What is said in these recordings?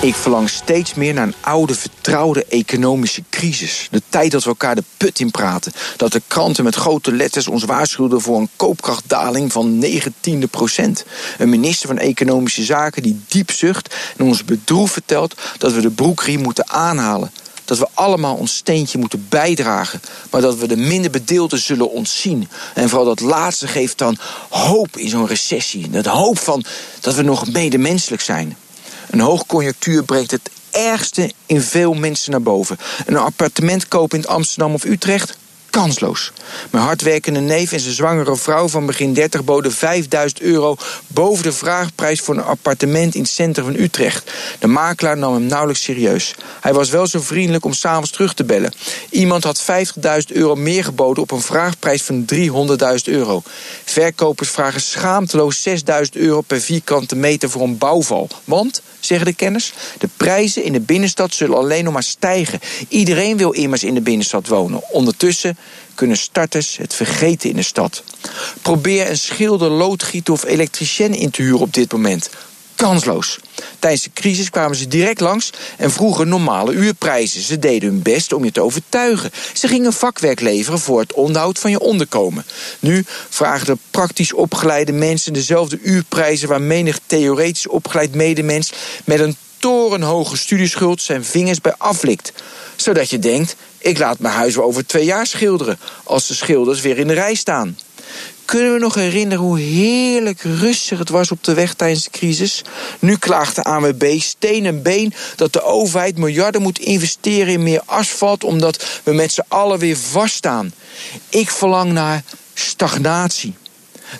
Ik verlang steeds meer naar een oude, vertrouwde economische crisis. De tijd dat we elkaar de put in praten. Dat de kranten met grote letters ons waarschuwden voor een koopkrachtdaling van 19 procent. Een minister van Economische Zaken die diep zucht en ons bedroefd vertelt dat we de broekriem moeten aanhalen. Dat we allemaal ons steentje moeten bijdragen, maar dat we de minder bedeelden zullen ontzien. En vooral dat laatste geeft dan hoop in zo'n recessie. Dat hoop van dat we nog medemenselijk zijn. Een hoogconjunctuur brengt het ergste in veel mensen naar boven. Een appartement kopen in Amsterdam of Utrecht? Kansloos. Mijn hardwerkende neef en zijn zwangere vrouw van begin 30 boden 5000 euro boven de vraagprijs voor een appartement in het centrum van Utrecht. De makelaar nam hem nauwelijks serieus. Hij was wel zo vriendelijk om s'avonds terug te bellen. Iemand had 50.000 euro meer geboden op een vraagprijs van 300.000 euro. Verkopers vragen schaamteloos 6.000 euro per vierkante meter voor een bouwval. Want zeggen de kenners. De prijzen in de binnenstad zullen alleen nog maar stijgen. Iedereen wil immers in de binnenstad wonen. Ondertussen kunnen starters het vergeten in de stad. Probeer een schilder, loodgieter of elektricien in te huren op dit moment. Kansloos. Tijdens de crisis kwamen ze direct langs en vroegen normale uurprijzen. Ze deden hun best om je te overtuigen. Ze gingen vakwerk leveren voor het onderhoud van je onderkomen. Nu vragen de praktisch opgeleide mensen dezelfde uurprijzen waar menig theoretisch opgeleid medemens met een torenhoge studieschuld zijn vingers bij aflikt. Zodat je denkt: ik laat mijn huis wel over twee jaar schilderen als de schilders weer in de rij staan. Kunnen we nog herinneren hoe heerlijk rustig het was op de weg tijdens de crisis? Nu klaagt de ANWB steen en been dat de overheid miljarden moet investeren in meer asfalt omdat we met z'n allen weer vaststaan. Ik verlang naar stagnatie.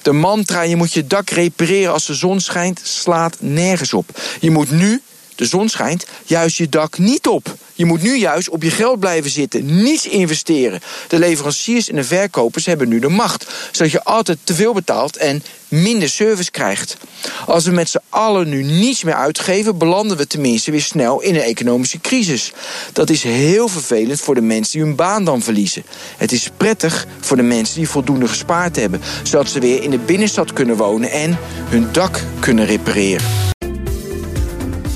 De mantra je moet je dak repareren als de zon schijnt slaat nergens op. Je moet nu, de zon schijnt, juist je dak niet op. Je moet nu juist op je geld blijven zitten, niets investeren. De leveranciers en de verkopers hebben nu de macht, zodat je altijd te veel betaalt en minder service krijgt. Als we met z'n allen nu niets meer uitgeven, belanden we tenminste weer snel in een economische crisis. Dat is heel vervelend voor de mensen die hun baan dan verliezen. Het is prettig voor de mensen die voldoende gespaard hebben, zodat ze weer in de binnenstad kunnen wonen en hun dak kunnen repareren.